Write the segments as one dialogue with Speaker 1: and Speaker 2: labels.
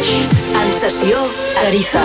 Speaker 1: Flaix, en sessió Ariza.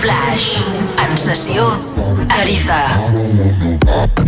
Speaker 2: Flash en sessió Ariza.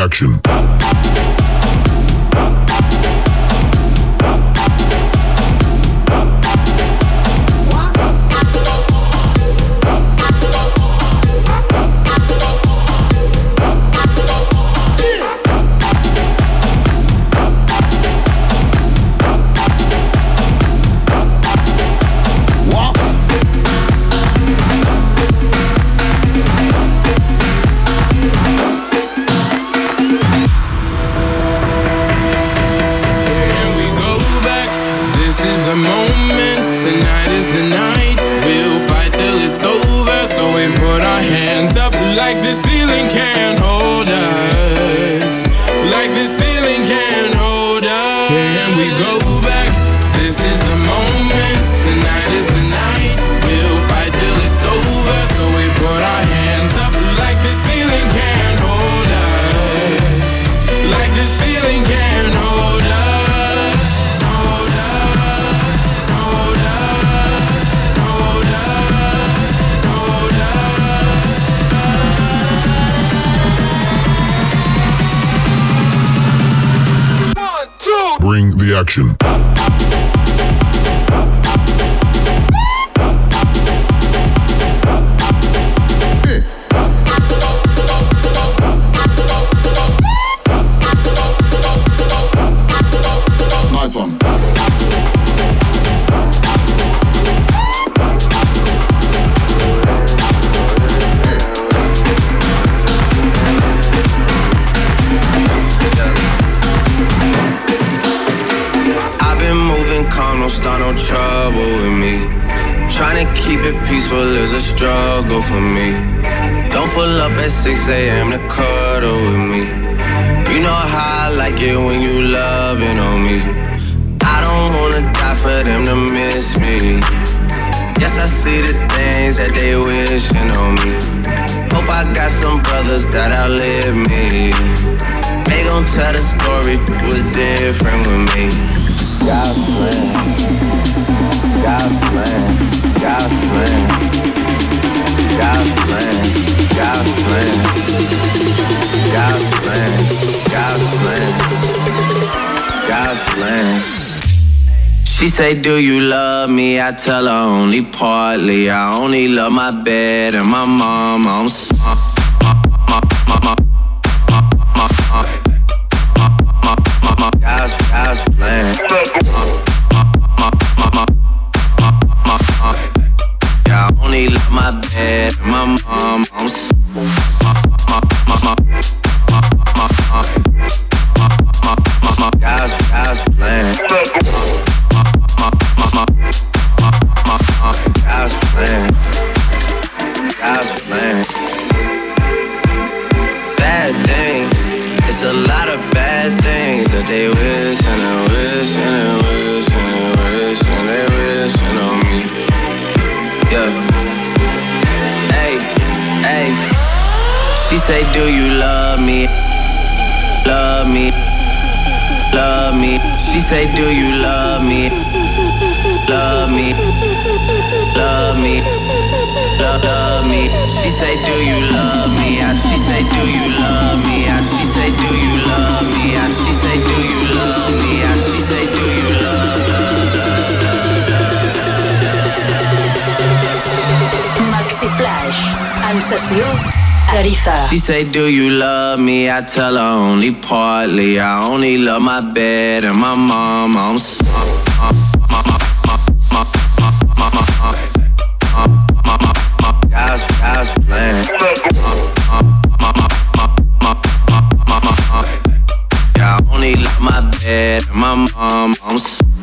Speaker 3: Action.
Speaker 4: 6 a.m. to cuddle with me. You know how I like it when you loving on me. I don't wanna die for them to miss me. Yes, I see the things that they wishing on me. Hope I got some brothers that outlive me. They gon' tell the story was different with me. God's plan. God's plan. God's plan. God's plan. God's plan. God's plan. God's plan. God's plan. She say, Do you love me? I tell her only partly. I only love my bed and my mom. I'm sorry. She say, Do you love me? Love me. Love me. She say, Do you love me? Love me. Love me. Love, love me. She say, Do you love me? And she say, Do you love me? And she say, Do you love me? And she say, Do you love me? And she say, Do you love, love?
Speaker 5: Maxi Flaix. En sessió
Speaker 4: She say, Do you love me? I tell her only partly. I only love my bed and my mom. I'm. God's, God's plan. Yeah, I only love my bed and my mom. I'm so.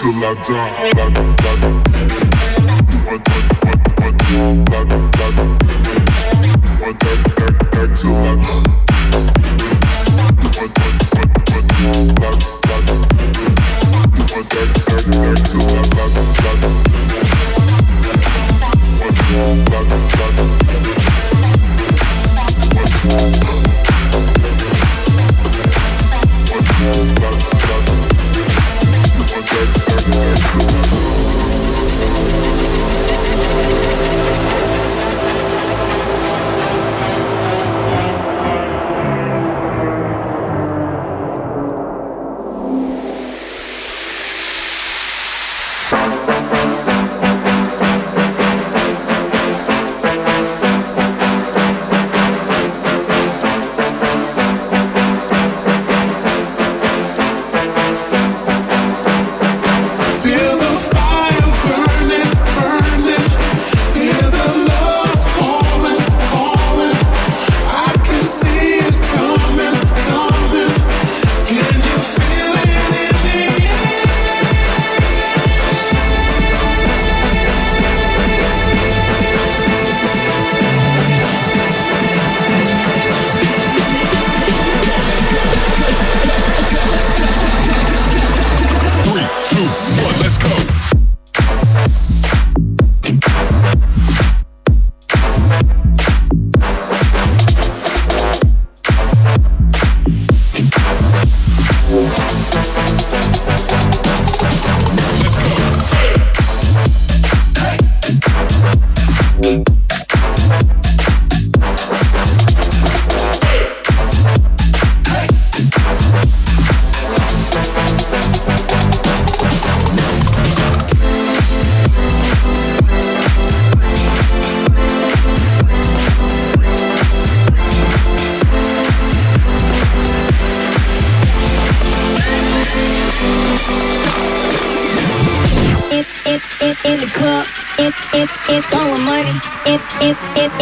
Speaker 6: till I
Speaker 7: die. Like, like, like, like, like, like, like, till I
Speaker 6: die. Thank you.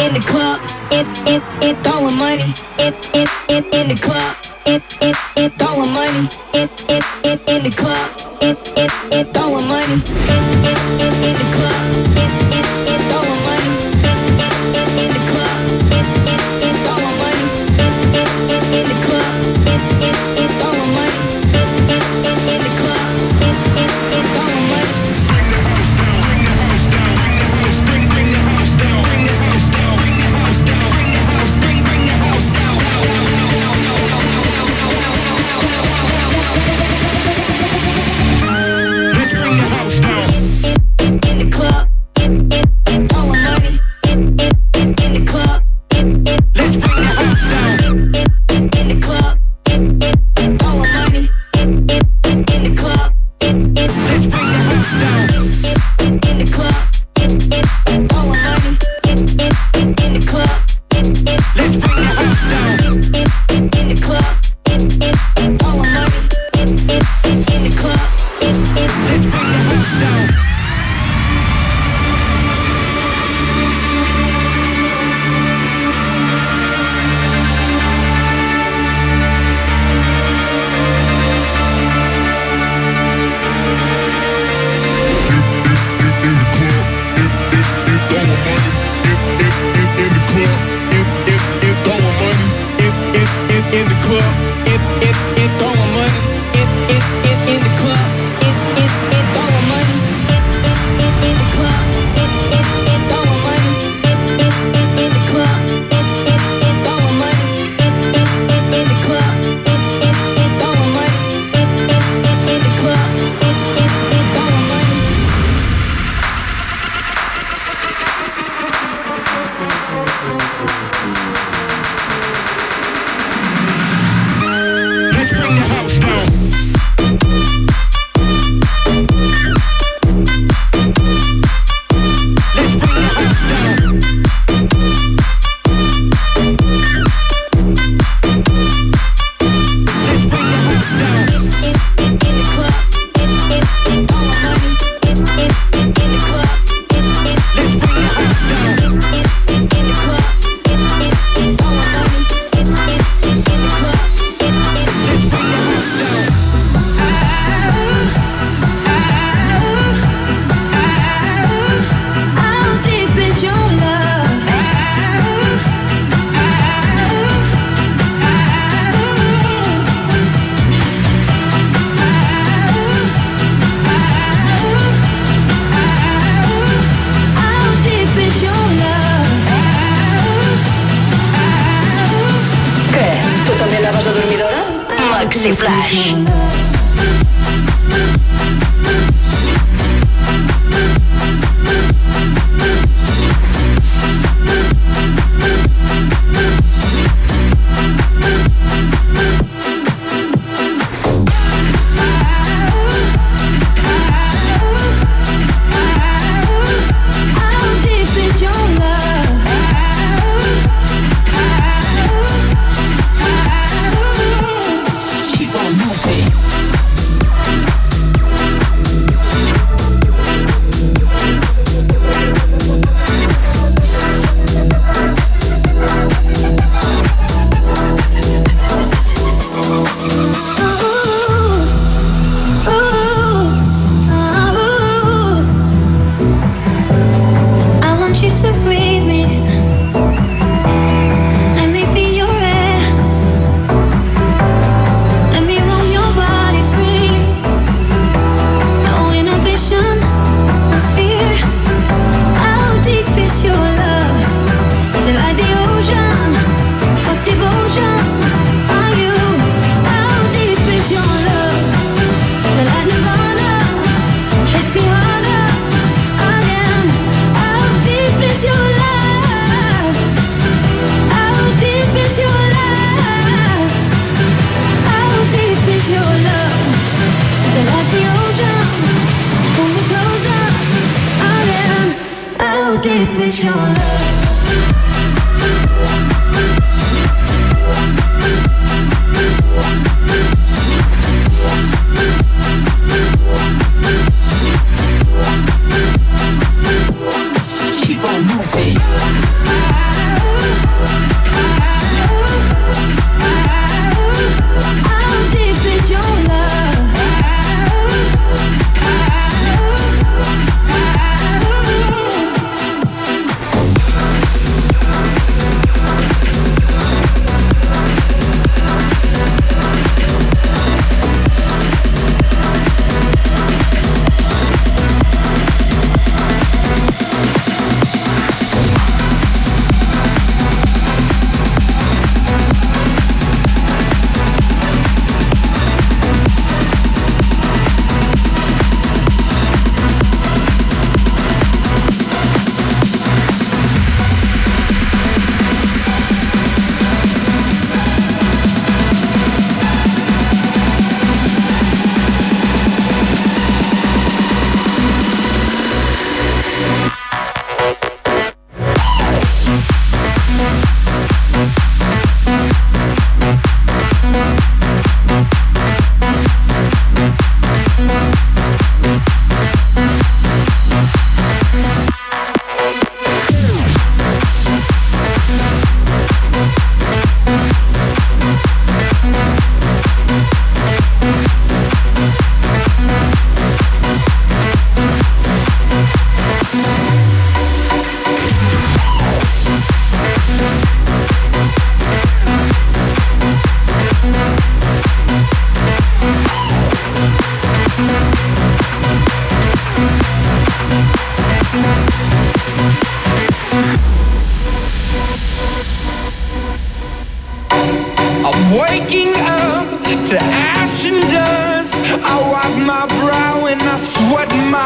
Speaker 6: in the
Speaker 8: club, in in in throwing money, in in in in the club, in in in throwing money, in in in in the club.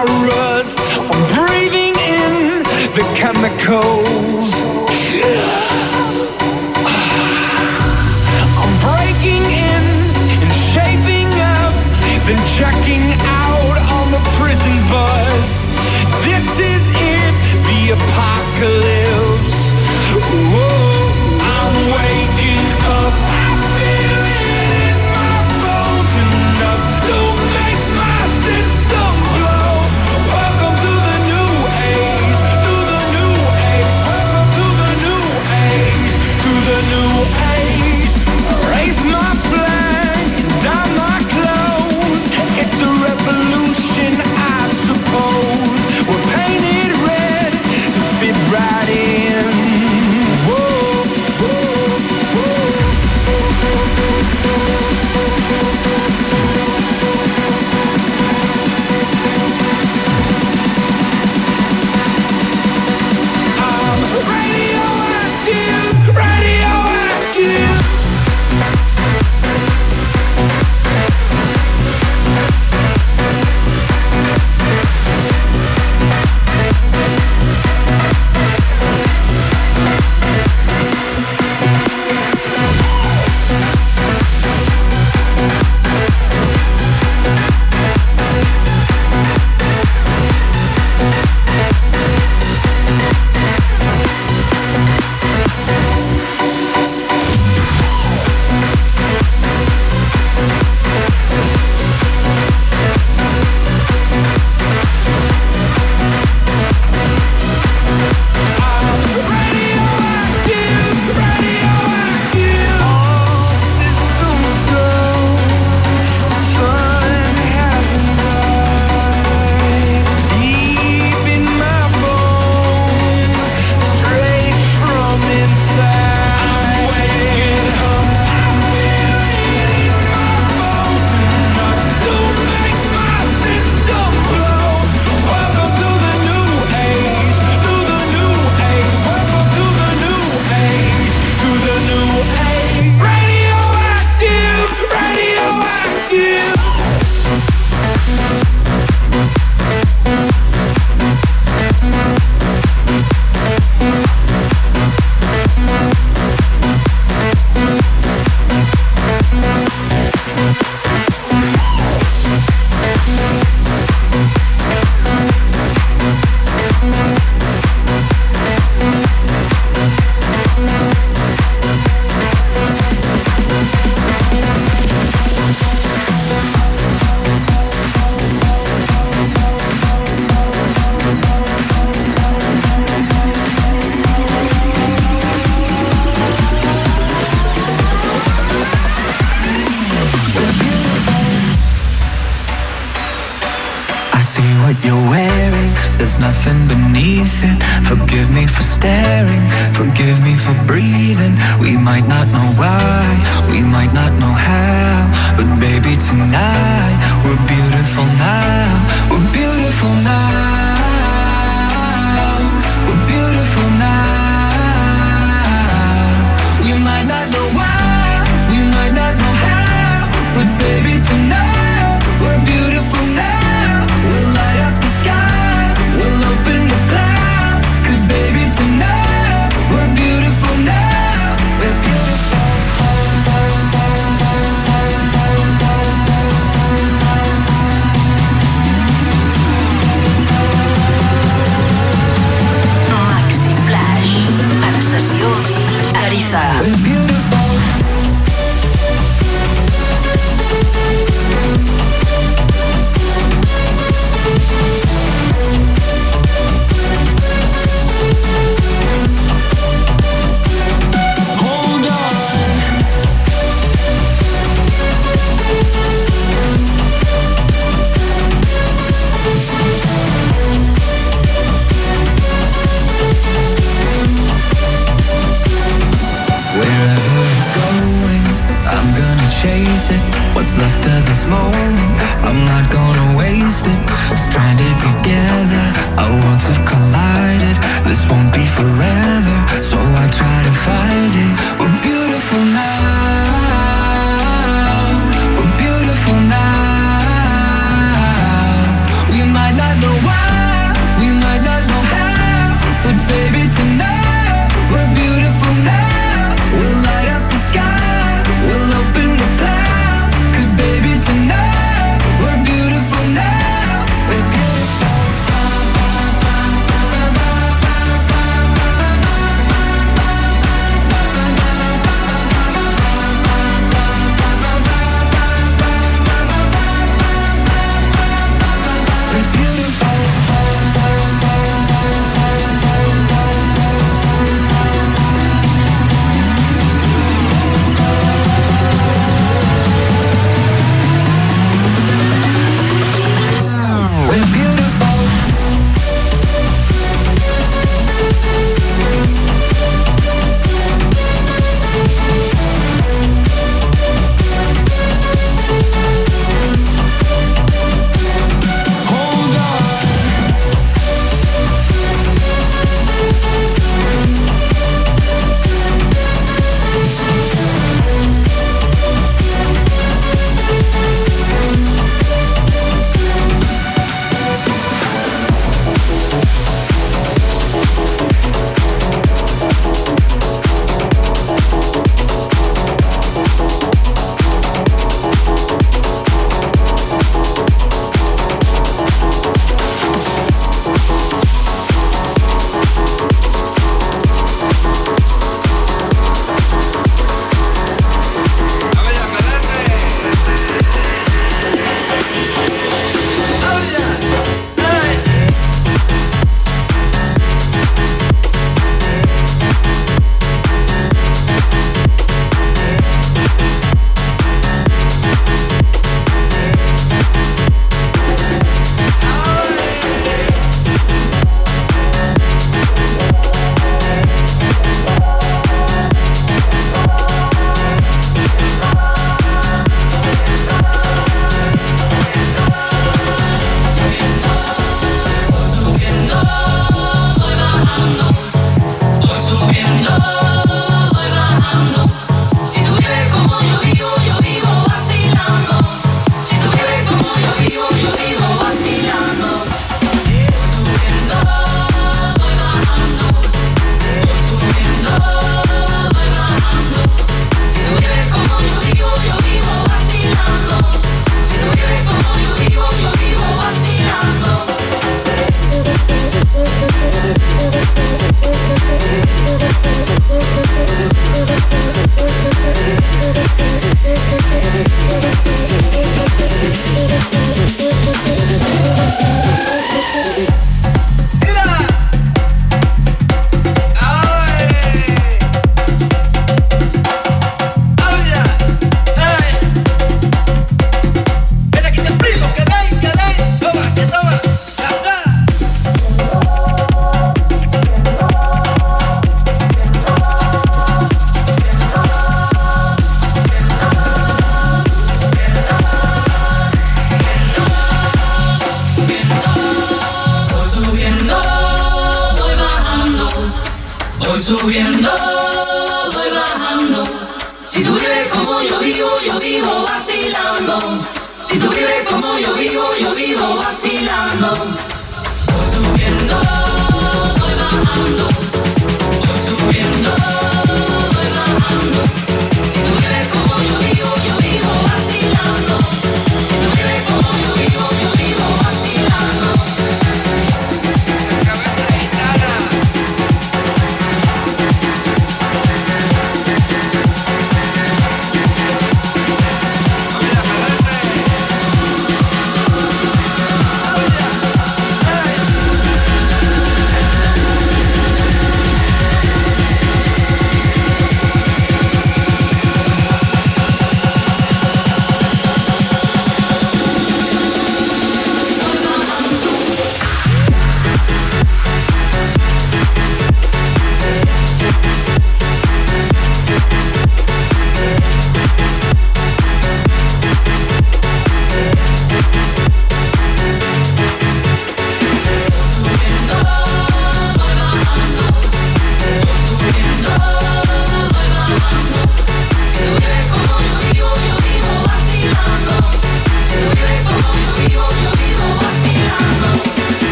Speaker 8: I
Speaker 3: rust. I'm breathing in the chemicals. I'm breaking in and shaping up, then checking.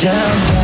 Speaker 9: Down,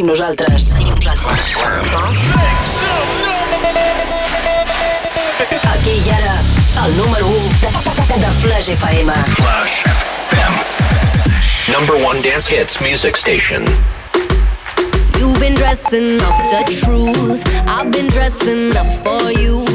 Speaker 5: I el tenim nosaltres. Aquí i ara, el número 1 de Flash FM.
Speaker 10: Flash FM. Number one dance hits music station.
Speaker 11: You've been dressing up the truth. I've been dressing up for you.